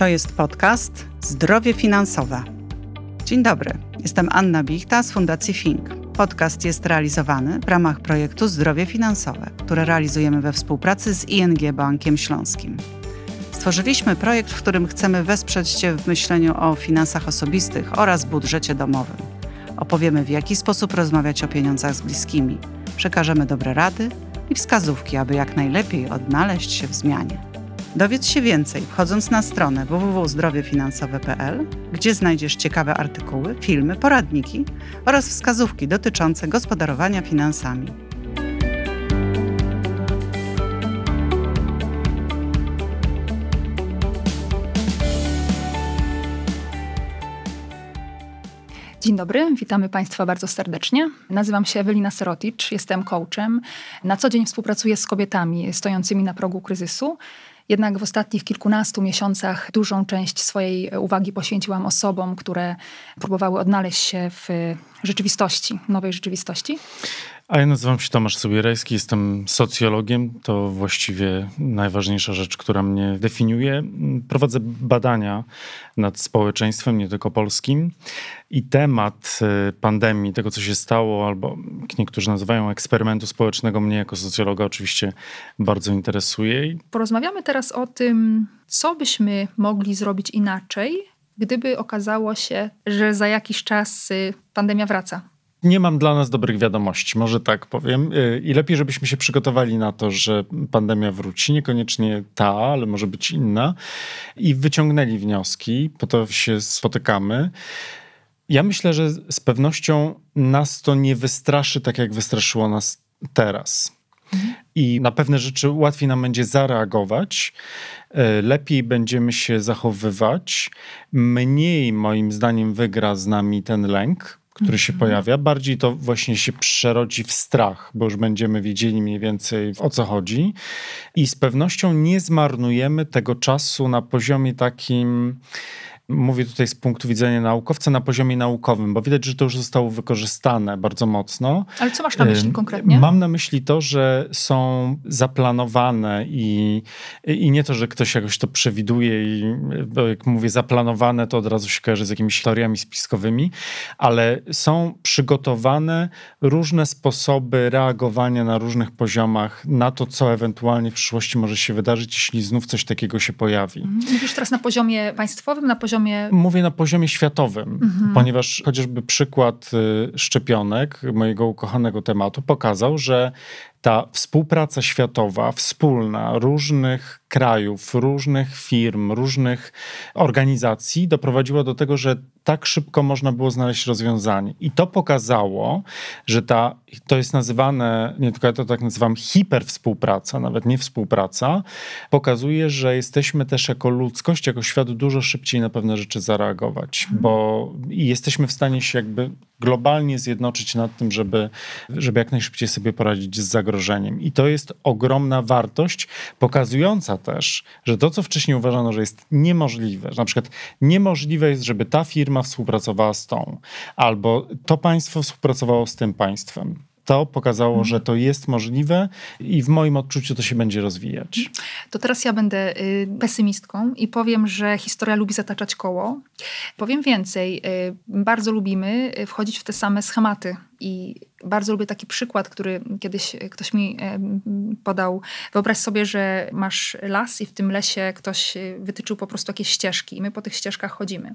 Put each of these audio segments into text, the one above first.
To jest podcast Zdrowie Finansowe. Dzień dobry, jestem Anna Bichta z Fundacji Fink. Podcast jest realizowany w ramach projektu Zdrowie Finansowe, które realizujemy we współpracy z ING Bankiem Śląskim. Stworzyliśmy projekt, w którym chcemy wesprzeć Cię w myśleniu o finansach osobistych oraz budżecie domowym. Opowiemy, w jaki sposób rozmawiać o pieniądzach z bliskimi. Przekażemy dobre rady i wskazówki, aby jak najlepiej odnaleźć się w zmianie. Dowiedz się więcej wchodząc na stronę www.zdrowiefinansowe.pl, gdzie znajdziesz ciekawe artykuły, filmy, poradniki oraz wskazówki dotyczące gospodarowania finansami. Dzień dobry, witamy Państwa bardzo serdecznie. Nazywam się Ewelina Seroticz, jestem coachem. Na co dzień współpracuję z kobietami stojącymi na progu kryzysu. Jednak w ostatnich kilkunastu miesiącach dużą część swojej uwagi poświęciłam osobom, które próbowały odnaleźć się w rzeczywistości, nowej rzeczywistości. A ja nazywam się Tomasz Sobierajski, jestem socjologiem. To właściwie najważniejsza rzecz, która mnie definiuje. Prowadzę badania nad społeczeństwem, nie tylko polskim. I temat y, pandemii, tego co się stało, albo jak niektórzy nazywają eksperymentu społecznego, mnie jako socjologa oczywiście bardzo interesuje. Porozmawiamy teraz o tym, co byśmy mogli zrobić inaczej, gdyby okazało się, że za jakiś czas y, pandemia wraca nie mam dla nas dobrych wiadomości, może tak powiem. Y, I lepiej, żebyśmy się przygotowali na to, że pandemia wróci, niekoniecznie ta, ale może być inna, i wyciągnęli wnioski, po to się spotykamy. Ja myślę, że z pewnością nas to nie wystraszy tak, jak wystraszyło nas teraz. I na pewne rzeczy łatwiej nam będzie zareagować, y, lepiej będziemy się zachowywać, mniej moim zdaniem wygra z nami ten lęk, który się mhm. pojawia. Bardziej to właśnie się przerodzi w strach, bo już będziemy wiedzieli mniej więcej o co chodzi. I z pewnością nie zmarnujemy tego czasu na poziomie takim mówię tutaj z punktu widzenia naukowca na poziomie naukowym, bo widać, że to już zostało wykorzystane bardzo mocno. Ale co masz na myśli konkretnie? Mam na myśli to, że są zaplanowane i, i nie to, że ktoś jakoś to przewiduje i bo jak mówię zaplanowane, to od razu się kojarzy z jakimiś teoriami spiskowymi, ale są przygotowane różne sposoby reagowania na różnych poziomach na to, co ewentualnie w przyszłości może się wydarzyć, jeśli znów coś takiego się pojawi. Mhm. Mówisz teraz na poziomie państwowym, na poziomie poziomie. Mówię na poziomie światowym, mhm. ponieważ chociażby przykład y, szczepionek, mojego ukochanego tematu, pokazał, że ta współpraca światowa, wspólna różnych krajów, różnych firm, różnych organizacji doprowadziła do tego, że tak szybko można było znaleźć rozwiązanie. I to pokazało, że ta, to jest nazywane, nie tylko ja to tak nazywam, hiperwspółpraca, nawet nie współpraca, pokazuje, że jesteśmy też jako ludzkość, jako świat dużo szybciej na pewne rzeczy zareagować, mhm. bo i jesteśmy w stanie się jakby globalnie zjednoczyć nad tym, żeby, żeby jak najszybciej sobie poradzić z zagrożeniem. I to jest ogromna wartość, pokazująca też, że to, co wcześniej uważano, że jest niemożliwe, że na przykład niemożliwe jest, żeby ta firma współpracowała z tą, albo to państwo współpracowało z tym państwem to pokazało, mhm. że to jest możliwe i w moim odczuciu to się będzie rozwijać. To teraz ja będę y, pesymistką i powiem, że historia lubi zataczać koło. Powiem więcej, y, bardzo lubimy wchodzić w te same schematy i bardzo lubię taki przykład, który kiedyś ktoś mi podał. Wyobraź sobie, że masz las i w tym lesie ktoś wytyczył po prostu jakieś ścieżki i my po tych ścieżkach chodzimy.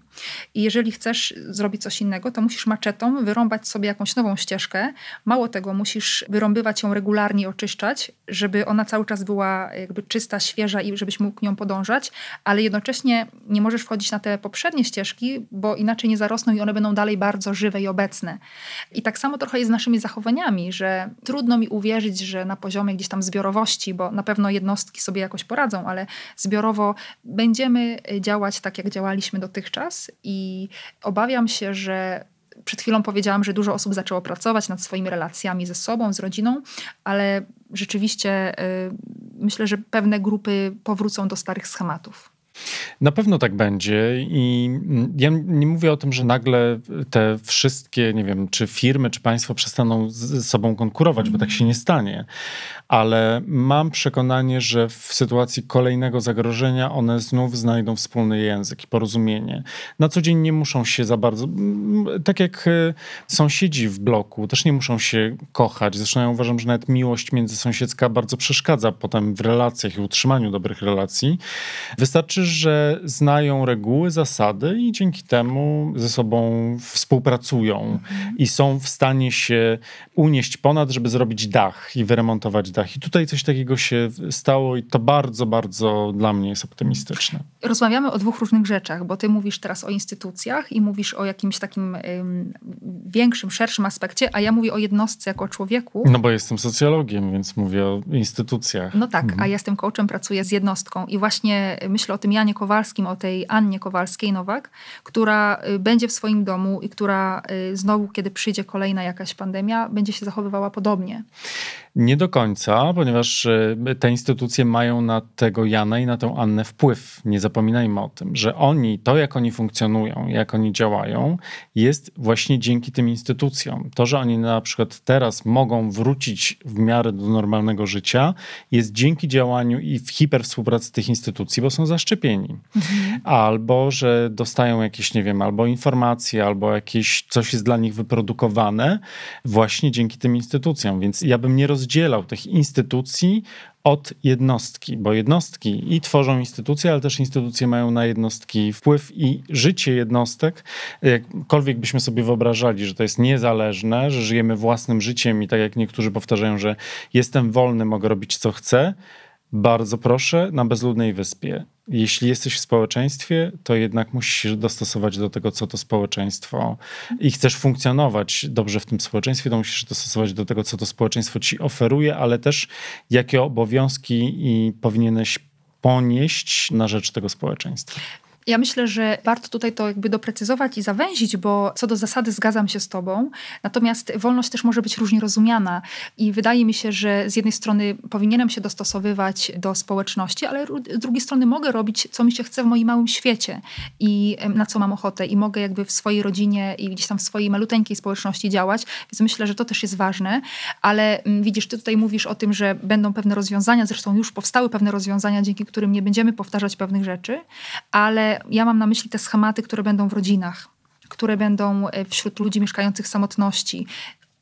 I jeżeli chcesz zrobić coś innego, to musisz maczetą wyrąbać sobie jakąś nową ścieżkę. Mało tego, musisz wyrąbywać ją regularnie, oczyszczać, żeby ona cały czas była jakby czysta, świeża i żebyś mógł nią podążać, ale jednocześnie nie możesz wchodzić na te poprzednie ścieżki, bo inaczej nie zarosną i one będą dalej bardzo żywe i obecne. I tak samo trochę jest z naszymi zachowaniami, że trudno mi uwierzyć, że na poziomie gdzieś tam zbiorowości, bo na pewno jednostki sobie jakoś poradzą, ale zbiorowo będziemy działać tak, jak działaliśmy dotychczas i obawiam się, że przed chwilą powiedziałam, że dużo osób zaczęło pracować nad swoimi relacjami ze sobą, z rodziną, ale rzeczywiście y, myślę, że pewne grupy powrócą do starych schematów. Na pewno tak będzie i ja nie mówię o tym, że nagle te wszystkie, nie wiem, czy firmy, czy państwo przestaną ze sobą konkurować, bo tak się nie stanie, ale mam przekonanie, że w sytuacji kolejnego zagrożenia one znów znajdą wspólny język i porozumienie. Na co dzień nie muszą się za bardzo, tak jak e, sąsiedzi w bloku, też nie muszą się kochać. Zresztą ja uważam, że nawet miłość międzysąsiedzka bardzo przeszkadza potem w relacjach i utrzymaniu dobrych relacji. Wystarczy, że znają reguły, zasady i dzięki temu ze sobą współpracują mhm. i są w stanie się unieść ponad, żeby zrobić dach i wyremontować dach. I tutaj coś takiego się stało i to bardzo, bardzo dla mnie jest optymistyczne. Rozmawiamy o dwóch różnych rzeczach, bo ty mówisz teraz o instytucjach i mówisz o jakimś takim ym, większym, szerszym aspekcie, a ja mówię o jednostce jako człowieku. No bo jestem socjologiem, więc mówię o instytucjach. No tak, mhm. a jestem coachem, pracuję z jednostką i właśnie myślę o tym Janie Kowalskim, o tej Annie Kowalskiej-Nowak, która y, będzie w swoim domu i która y, znowu, kiedy przyjdzie kolejna jakaś pandemia, będzie się zachowywała podobnie. Nie do końca, ponieważ e, te instytucje mają na tego Jana i na tę Annę wpływ. Nie zapominajmy o tym, że oni, to jak oni funkcjonują, jak oni działają, jest właśnie dzięki tym instytucjom. To, że oni na przykład teraz mogą wrócić w miarę do normalnego życia, jest dzięki działaniu i w hiperwspółpracy tych instytucji, bo są zaszczepieni. Mhm. Albo, że dostają jakieś, nie wiem, albo informacje, albo jakieś coś jest dla nich wyprodukowane właśnie dzięki tym instytucjom. Więc ja bym nie rozumiał rozdzielał tych instytucji od jednostki, bo jednostki i tworzą instytucje, ale też instytucje mają na jednostki wpływ i życie jednostek, jakkolwiek byśmy sobie wyobrażali, że to jest niezależne, że żyjemy własnym życiem i tak jak niektórzy powtarzają, że jestem wolny, mogę robić co chcę, bardzo proszę, na bezludnej wyspie. Jeśli jesteś w społeczeństwie, to jednak musisz się dostosować do tego, co to społeczeństwo i chcesz funkcjonować dobrze w tym społeczeństwie, to musisz dostosować do tego, co to społeczeństwo ci oferuje, ale też jakie obowiązki i powinieneś ponieść na rzecz tego społeczeństwa. Ja myślę, że warto tutaj to jakby doprecyzować i zawęzić, bo co do zasady zgadzam się z Tobą. Natomiast wolność też może być różnie rozumiana. I wydaje mi się, że z jednej strony powinienem się dostosowywać do społeczności, ale z drugiej strony mogę robić, co mi się chce w moim małym świecie i na co mam ochotę. I mogę jakby w swojej rodzinie i gdzieś tam w swojej maluteńkiej społeczności działać. Więc myślę, że to też jest ważne. Ale mm, widzisz, Ty tutaj mówisz o tym, że będą pewne rozwiązania. Zresztą już powstały pewne rozwiązania, dzięki którym nie będziemy powtarzać pewnych rzeczy, ale ja mam na myśli te schematy, które będą w rodzinach, które będą e, wśród ludzi mieszkających w samotności.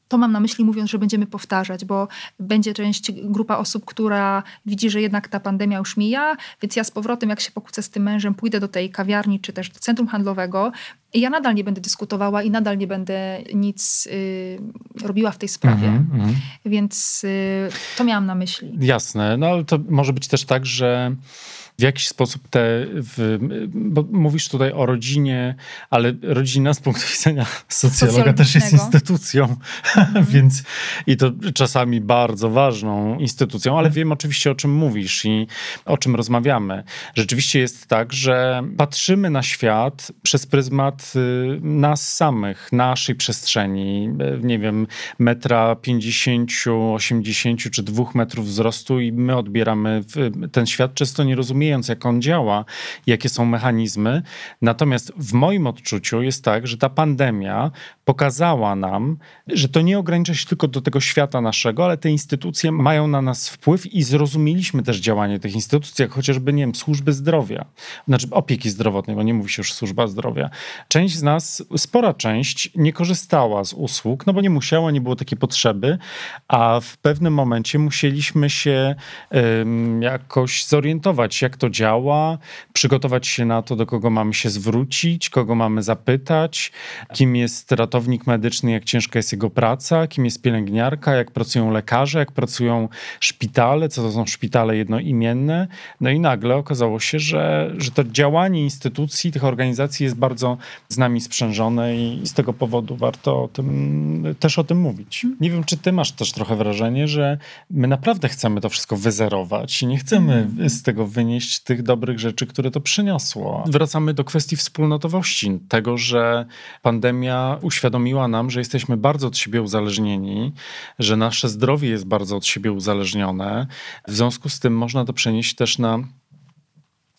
To mam na myśli mówiąc, że będziemy powtarzać, bo będzie część, grupa osób, która widzi, że jednak ta pandemia już mija, więc ja z powrotem, jak się pokłócę z tym mężem, pójdę do tej kawiarni czy też do centrum handlowego i ja nadal nie będę dyskutowała i nadal nie będę nic y, robiła w tej sprawie. Mm -hmm. Więc y, to miałam na myśli. Jasne, no ale to może być też tak, że w jakiś sposób te, w, bo mówisz tutaj o rodzinie, ale rodzina z punktu widzenia socjologa też jest instytucją, mhm. więc i to czasami bardzo ważną instytucją, ale wiem oczywiście o czym mówisz i o czym rozmawiamy. Rzeczywiście jest tak, że patrzymy na świat przez pryzmat y, nas samych, naszej przestrzeni, y, nie wiem, metra 50, 80 czy dwóch metrów wzrostu i my odbieramy ten świat, często nie rozumiemy rozumiejąc, jak on działa, jakie są mechanizmy. Natomiast w moim odczuciu jest tak, że ta pandemia pokazała nam, że to nie ogranicza się tylko do tego świata naszego, ale te instytucje mają na nas wpływ i zrozumieliśmy też działanie tych instytucji, jak chociażby, nie wiem, służby zdrowia, znaczy opieki zdrowotnej, bo nie mówi się już służba zdrowia. Część z nas, spora część, nie korzystała z usług, no bo nie musiała, nie było takiej potrzeby, a w pewnym momencie musieliśmy się jakoś zorientować, jak to działa, przygotować się na to, do kogo mamy się zwrócić, kogo mamy zapytać, kim jest ratownik medyczny, jak ciężka jest jego praca, kim jest pielęgniarka, jak pracują lekarze, jak pracują szpitale, co to są szpitale jednoimienne. No i nagle okazało się, że, że to działanie instytucji, tych organizacji jest bardzo z nami sprzężone i z tego powodu warto o tym, też o tym mówić. Nie wiem, czy ty masz też trochę wrażenie, że my naprawdę chcemy to wszystko wyzerować i nie chcemy mhm. z tego wynieść tych dobrych rzeczy, które to przyniosło. Wracamy do kwestii wspólnotowości, tego, że pandemia uświadomiła nam, że jesteśmy bardzo od siebie uzależnieni, że nasze zdrowie jest bardzo od siebie uzależnione. W związku z tym można to przenieść też na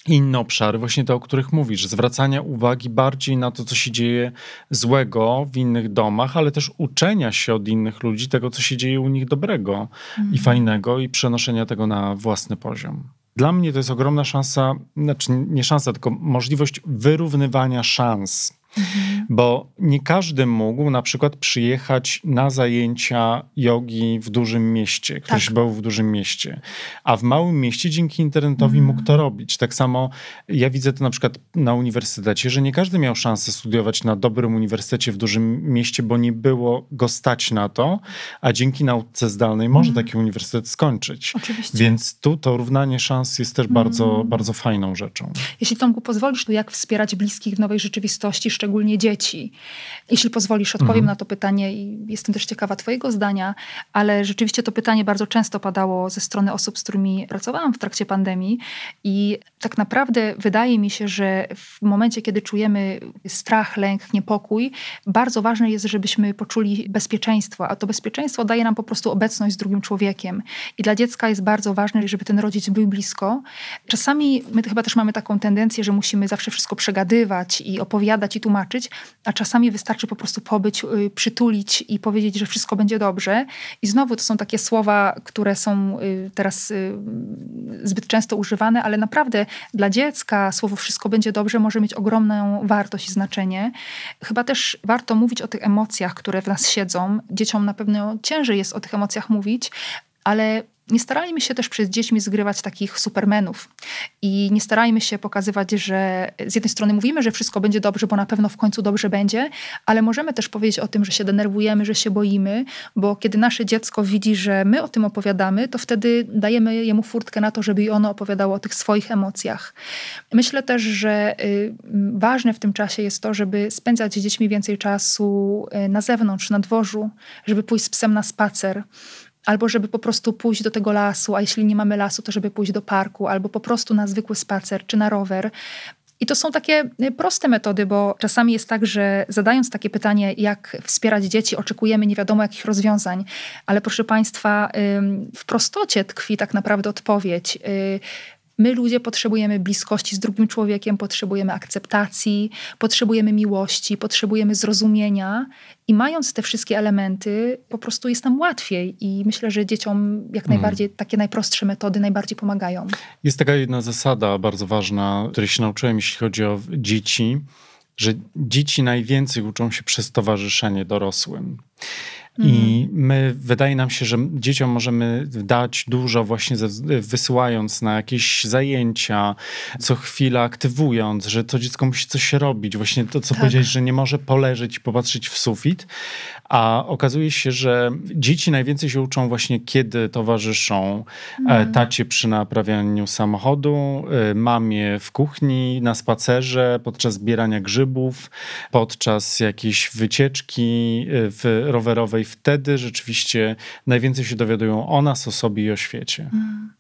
inne obszary, właśnie te, o których mówisz, zwracania uwagi bardziej na to, co się dzieje złego w innych domach, ale też uczenia się od innych ludzi tego, co się dzieje u nich dobrego mhm. i fajnego i przenoszenia tego na własny poziom. Dla mnie to jest ogromna szansa, znaczy nie szansa, tylko możliwość wyrównywania szans Mhm. Bo nie każdy mógł na przykład przyjechać na zajęcia jogi w dużym mieście. Ktoś tak. był w dużym mieście. A w małym mieście dzięki internetowi mhm. mógł to robić. Tak samo ja widzę to na przykład na uniwersytecie, że nie każdy miał szansę studiować na dobrym uniwersytecie w dużym mieście, bo nie było go stać na to, a dzięki nauce zdalnej może mhm. taki uniwersytet skończyć. Oczywiście. Więc tu to równanie szans jest też bardzo, mhm. bardzo fajną rzeczą. Jeśli Tomku pozwolisz, to jak wspierać bliskich w nowej rzeczywistości, szczególnie dzieci. Jeśli pozwolisz, odpowiem mhm. na to pytanie i jestem też ciekawa Twojego zdania, ale rzeczywiście to pytanie bardzo często padało ze strony osób, z którymi pracowałam w trakcie pandemii i tak naprawdę wydaje mi się, że w momencie, kiedy czujemy strach, lęk, niepokój, bardzo ważne jest, żebyśmy poczuli bezpieczeństwo, a to bezpieczeństwo daje nam po prostu obecność z drugim człowiekiem. I dla dziecka jest bardzo ważne, żeby ten rodzic był blisko. Czasami my chyba też mamy taką tendencję, że musimy zawsze wszystko przegadywać i opowiadać i tłumaczyć, a czasami wystarczy po prostu pobyć, y, przytulić i powiedzieć, że wszystko będzie dobrze. I znowu to są takie słowa, które są y, teraz y, zbyt często używane, ale naprawdę dla dziecka słowo wszystko będzie dobrze może mieć ogromną wartość i znaczenie. Chyba też warto mówić o tych emocjach, które w nas siedzą. Dzieciom na pewno ciężej jest o tych emocjach mówić, ale nie starajmy się też przez dziećmi zgrywać takich supermenów i nie starajmy się pokazywać, że z jednej strony mówimy, że wszystko będzie dobrze, bo na pewno w końcu dobrze będzie, ale możemy też powiedzieć o tym, że się denerwujemy, że się boimy, bo kiedy nasze dziecko widzi, że my o tym opowiadamy, to wtedy dajemy jemu furtkę na to, żeby i ono opowiadało o tych swoich emocjach. Myślę też, że y, ważne w tym czasie jest to, żeby spędzać z dziećmi więcej czasu y, na zewnątrz, na dworzu, żeby pójść z psem na spacer, albo żeby po prostu pójść do tego lasu, a jeśli nie mamy lasu, to żeby pójść do parku, albo po prostu na zwykły spacer czy na rower. I to są takie y, proste metody, bo czasami jest tak, że zadając takie pytanie, jak wspierać dzieci, oczekujemy nie wiadomo jakich rozwiązań, ale proszę Państwa, w prostocie tkwi tak naprawdę odpowiedź. My ludzie potrzebujemy bliskości z drugim człowiekiem, potrzebujemy akceptacji, potrzebujemy miłości, potrzebujemy zrozumienia i mając te wszystkie elementy, po prostu jest nam łatwiej i myślę, że dzieciom jak hmm. najbardziej takie najprostsze metody najbardziej pomagają. Jest taka jedna zasada bardzo ważna, której się nauczyłem, jeśli chodzi o dzieci, że dzieci najwięcej uczą się przez towarzyszenie dorosłym. I mhm. my, wydaje nam się, że dzieciom możemy dać dużo właśnie wysyłając na jakieś zajęcia, co chwilę aktywując, że to dziecko musi coś robić. Właśnie to, co tak. powiedziałeś, że nie może poleżeć i popatrzeć w sufit, a okazuje się, że dzieci najwięcej się uczą właśnie, kiedy towarzyszą mm. tacie przy naprawianiu samochodu, e, mamie w kuchni, na spacerze, podczas zbierania grzybów, podczas jakiejś wycieczki e, w rowerowej. Wtedy rzeczywiście najwięcej się dowiadują o nas, o sobie i o świecie. Mm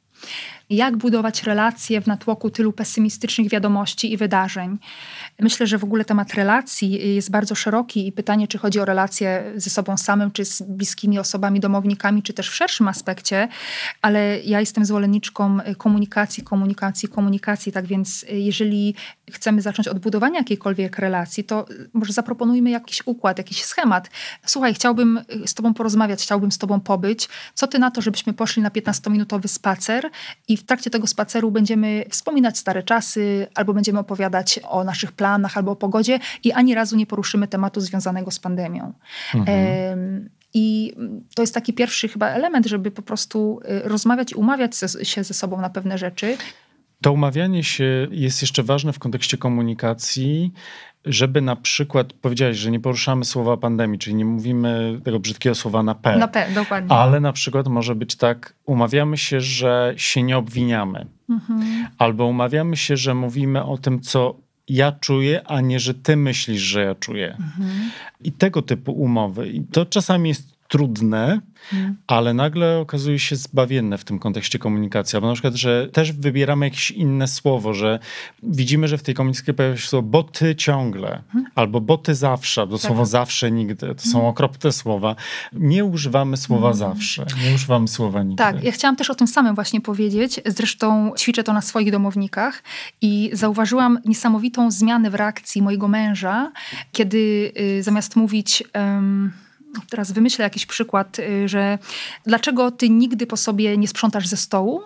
jak budować relacje w natłoku tylu pesymistycznych wiadomości i wydarzeń. Myślę, że w ogóle temat relacji jest bardzo szeroki i pytanie, czy chodzi o relacje ze sobą samym, czy z bliskimi osobami, domownikami, czy też w szerszym aspekcie, ale ja jestem zwolenniczką komunikacji, komunikacji, komunikacji, tak więc jeżeli chcemy zacząć od budowania jakiejkolwiek relacji, to może zaproponujmy jakiś układ, jakiś schemat. Słuchaj, chciałbym z tobą porozmawiać, chciałbym z tobą pobyć. Co ty na to, żebyśmy poszli na 15-minutowy spacer i w trakcie tego spaceru będziemy wspominać stare czasy, albo będziemy opowiadać o naszych planach, albo o pogodzie i ani razu nie poruszymy tematu związanego z pandemią. Mhm. I to jest taki pierwszy chyba element, żeby po prostu y, rozmawiać i umawiać się ze sobą na pewne rzeczy. To umawianie się jest jeszcze ważne w kontekście komunikacji, żeby na przykład powiedziałeś, że nie poruszamy słowa pandemii, czyli nie mówimy tego brzydkiego słowa na P. Na P, dokładnie. Ale na przykład może być tak, umawiamy się, że się nie obwiniamy. Mhm. Albo umawiamy się, że mówimy o tym, co ja czuję, a nie, że ty myślisz, że ja czuję. Mhm. I tego typu umowy. I to czasami jest trudne, hmm. ale nagle okazuje się zbawienne w tym kontekście komunikacji. Albo na przykład, że też wybieramy jakieś inne słowo, że widzimy, że w tej komunikacji pojawia się słowo bo ty ciągle, albo bo ty zawsze, albo tak. słowo zawsze nigdy. To są hmm. okropne słowa. Nie używamy słowa hmm. zawsze, nie używamy słowa nigdy. Tak, ja chciałam też o tym samym właśnie powiedzieć. Zresztą ćwiczę to na swoich domownikach i zauważyłam niesamowitą zmianę w reakcji mojego męża, kiedy y, zamiast mówić... Um, teraz wymyślę jakiś przykład, y, że dlaczego ty nigdy po sobie nie sprzątasz ze stołu?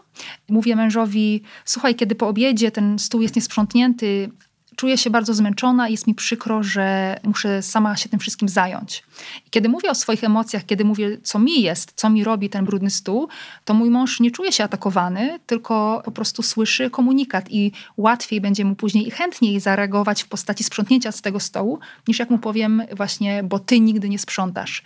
Mówię mężowi, słuchaj, kiedy po obiedzie ten stół jest niesprzątnięty, czuję się bardzo zmęczona i jest mi przykro, że muszę sama się tym wszystkim zająć. I kiedy mówię o swoich emocjach, kiedy mówię, co mi jest, co mi robi ten brudny stół, to mój mąż nie czuje się atakowany, tylko po prostu słyszy komunikat i łatwiej będzie mu później i chętniej zareagować w postaci sprzątnięcia z tego stołu, niż jak mu powiem właśnie, bo ty nigdy nie sprzątasz.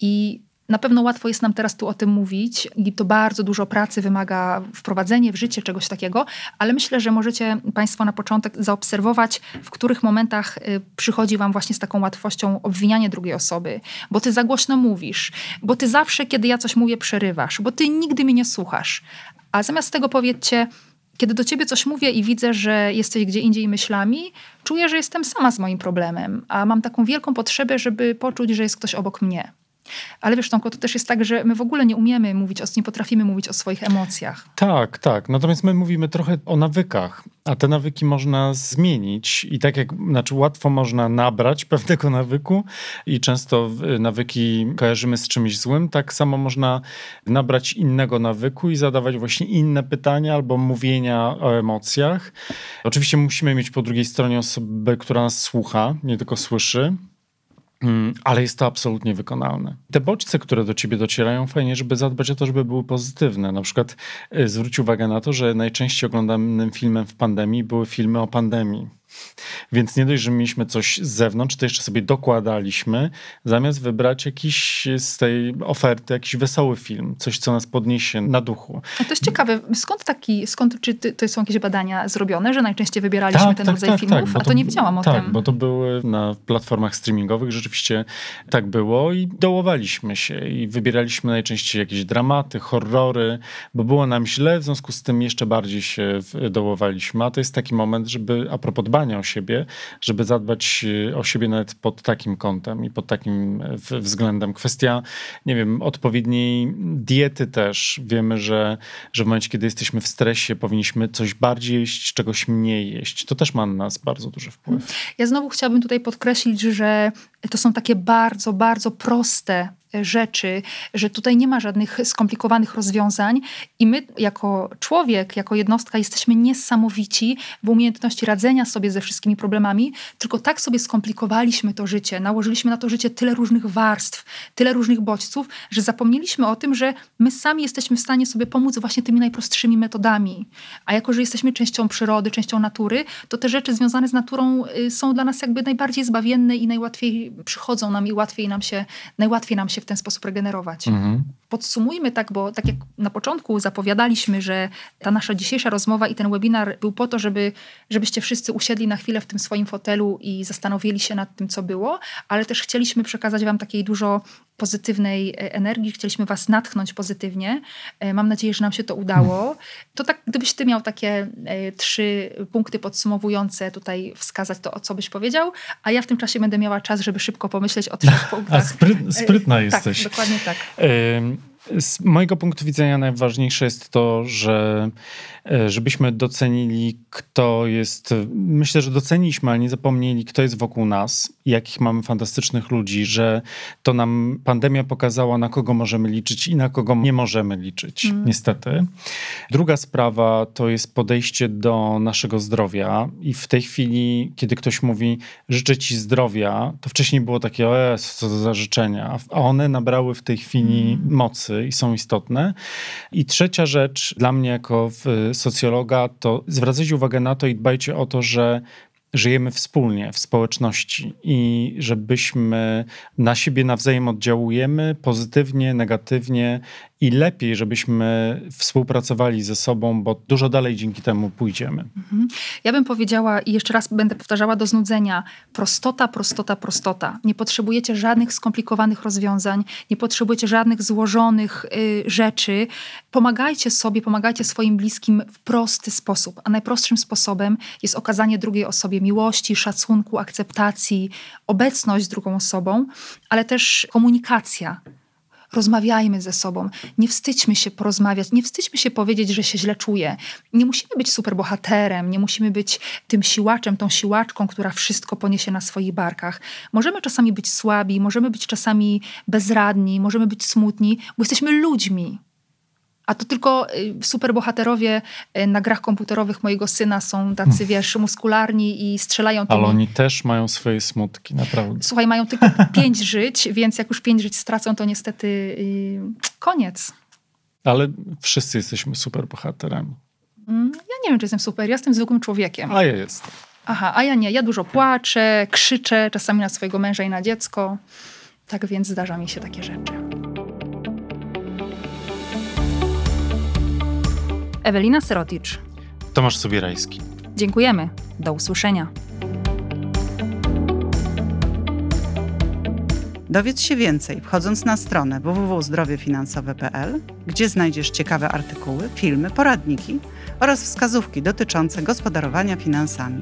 I na pewno łatwo jest nam teraz tu o tym mówić i to bardzo dużo pracy wymaga wprowadzenie w życie czegoś takiego, ale myślę, że możecie Państwo na początek zaobserwować, w których momentach y, przychodzi Wam właśnie z taką łatwością obwinianie drugiej osoby, bo Ty za głośno mówisz, bo Ty zawsze, kiedy ja coś mówię, przerywasz, bo Ty nigdy mnie nie słuchasz. A zamiast tego powiedzcie, kiedy do ciebie coś mówię i widzę, że jesteś gdzie indziej myślami, czuję, że jestem sama z moim problemem, a mam taką wielką potrzebę, żeby poczuć, że jest ktoś obok mnie. Ale wiesz, Tomko, to też jest tak, że my w ogóle nie umiemy mówić, o, nie potrafimy mówić o swoich emocjach. Tak, tak. Natomiast my mówimy trochę o nawykach, a te nawyki można zmienić i tak jak, znaczy łatwo można nabrać pewnego nawyku i często nawyki kojarzymy z czymś złym, tak samo można nabrać innego nawyku i zadawać właśnie inne pytania albo mówienia o emocjach. Oczywiście musimy mieć po drugiej stronie osobę, która nas słucha, nie tylko słyszy. Mm, ale jest to absolutnie wykonalne. Te bodźce, które do ciebie docierają, fajnie, żeby zadbać o to, żeby były pozytywne. Na przykład y, zwróć uwagę na to, że najczęściej oglądanym filmem w pandemii były filmy o pandemii. Więc nie dość, że mieliśmy coś z zewnątrz, to jeszcze sobie dokładaliśmy, zamiast wybrać jakiś z tej oferty, jakiś wesoły film, coś, co nas podniesie na duchu. A to jest ciekawe, skąd taki, skąd, czy to są jakieś badania zrobione, że najczęściej wybieraliśmy tak, ten tak, rodzaj tak, filmów? Tak, A to, to, nie wiedziałam o tak, tym. Tak, bo to były na platformach streamingowych, rzeczywiście tak było i dołowaliśmy się i wybieraliśmy najczęściej jakieś dramaty, horrory, bo było nam źle, w związku z tym jeszcze bardziej się dołowaliśmy. A to jest taki moment, żeby a propos dbania o siebie, żeby zadbać y, o siebie nawet pod takim kątem i pod takim e, względem. Kwestia, nie wiem, odpowiedniej diety też. Wiemy, że, że w momencie, kiedy jesteśmy w stresie, powinniśmy coś bardziej jeść, czegoś mniej jeść. To też ma na nas bardzo duży wpływ. Ja znowu chciałabym tutaj podkreślić, że to są takie bardzo, bardzo proste rzeczy, że tutaj nie ma żadnych skomplikowanych rozwiązań i my jako człowiek, jako jednostka jesteśmy niesamowici w umiejętności radzenia sobie ze wszystkimi problemami, tylko tak sobie skomplikowaliśmy to życie, nałożyliśmy na to życie tyle różnych warstw, tyle różnych bodźców, że zapomnieliśmy o tym, że my sami jesteśmy w stanie sobie pomóc właśnie tymi najprostszymi metodami. A jako, że jesteśmy częścią przyrody, częścią natury, to te rzeczy związane z naturą y, są dla nas jakby najbardziej zbawienne i najłatwiej przychodzą nam i łatwiej nam się, najłatwiej nam się w ten sposób regenerować. Mhm. Podsumujmy tak, bo tak jak na początku zapowiadaliśmy, że ta nasza dzisiejsza rozmowa i ten webinar był po to, żeby, żebyście wszyscy usiedli na chwilę w tym swoim fotelu i zastanowili się nad tym, co było, ale też chcieliśmy przekazać Wam takiej dużo pozytywnej e, energii, chcieliśmy Was natchnąć pozytywnie. E, mam nadzieję, że nam się to udało. To tak, gdybyś Ty miał takie e, trzy punkty podsumowujące tutaj wskazać, to o co byś powiedział, a ja w tym czasie będę miała czas, żeby szybko pomyśleć o trzech punktach. A spryt, sprytna jesteś. Tak, dokładnie tak. Z mojego punktu widzenia najważniejsze jest to, że E, żebyśmy docenili, kto jest. Myślę, że doceniliśmy, ale nie zapomnieli, kto jest wokół nas, jakich mamy fantastycznych ludzi, że to nam pandemia pokazała, na kogo możemy liczyć i na kogo nie możemy liczyć, mm. niestety. Druga sprawa to jest podejście do naszego zdrowia, i w tej chwili, kiedy ktoś mówi, życzę ci zdrowia, to wcześniej było takie, o co za życzenia, a one nabrały w tej chwili mm. mocy i są istotne. I trzecia rzecz dla mnie, jako socjologa, to zwracajcie uwagę na to i dbajcie o to, że żyjemy wspólnie w społeczności i żebyśmy na siebie nawzajem oddziałujemy pozytywnie, negatywnie i lepiej, żebyśmy współpracowali ze sobą, bo dużo dalej dzięki temu pójdziemy. Mhm. Ja bym powiedziała i jeszcze raz będę powtarzała do znudzenia: prostota, prostota, prostota. Nie potrzebujecie żadnych skomplikowanych rozwiązań, nie potrzebujecie żadnych złożonych y, rzeczy. Pomagajcie sobie, pomagajcie swoim bliskim w prosty sposób. A najprostszym sposobem jest okazanie drugiej osobie miłości, szacunku, akceptacji, obecność z drugą osobą, ale też komunikacja rozmawiajmy ze sobą, nie wstydźmy się porozmawiać, nie wstydźmy się powiedzieć, że się źle czuję. Nie musimy być superbohaterem, nie musimy być tym siłaczem, tą siłaczką, która wszystko poniesie na swoich barkach. Możemy czasami być słabi, możemy być czasami bezradni, możemy być smutni, bo jesteśmy ludźmi. A to tylko y, superbohaterowie y, na grach komputerowych mojego syna są tacy, hmm. wiesz, muskularni i strzelają tymi... Ale oni też mają swoje smutki, naprawdę. Słuchaj, mają tylko pięć żyć, więc jak już pięć żyć stracą, to niestety yy, koniec. Ale wszyscy jesteśmy superbohaterami. Mm, ja nie wiem, czy jestem super. Ja jestem zwykłym człowiekiem. A ja jestem. Aha, a ja nie. Ja dużo płaczę, krzyczę, czasami na swojego męża i na dziecko. Tak więc zdarza mi się takie rzeczy. Ewelina Seroticz. Tomasz Sobierajski. Dziękujemy. Do usłyszenia. Dowiedz się więcej wchodząc na stronę www.zdrowiefinansowe.pl, gdzie znajdziesz ciekawe artykuły, filmy, poradniki oraz wskazówki dotyczące gospodarowania finansami.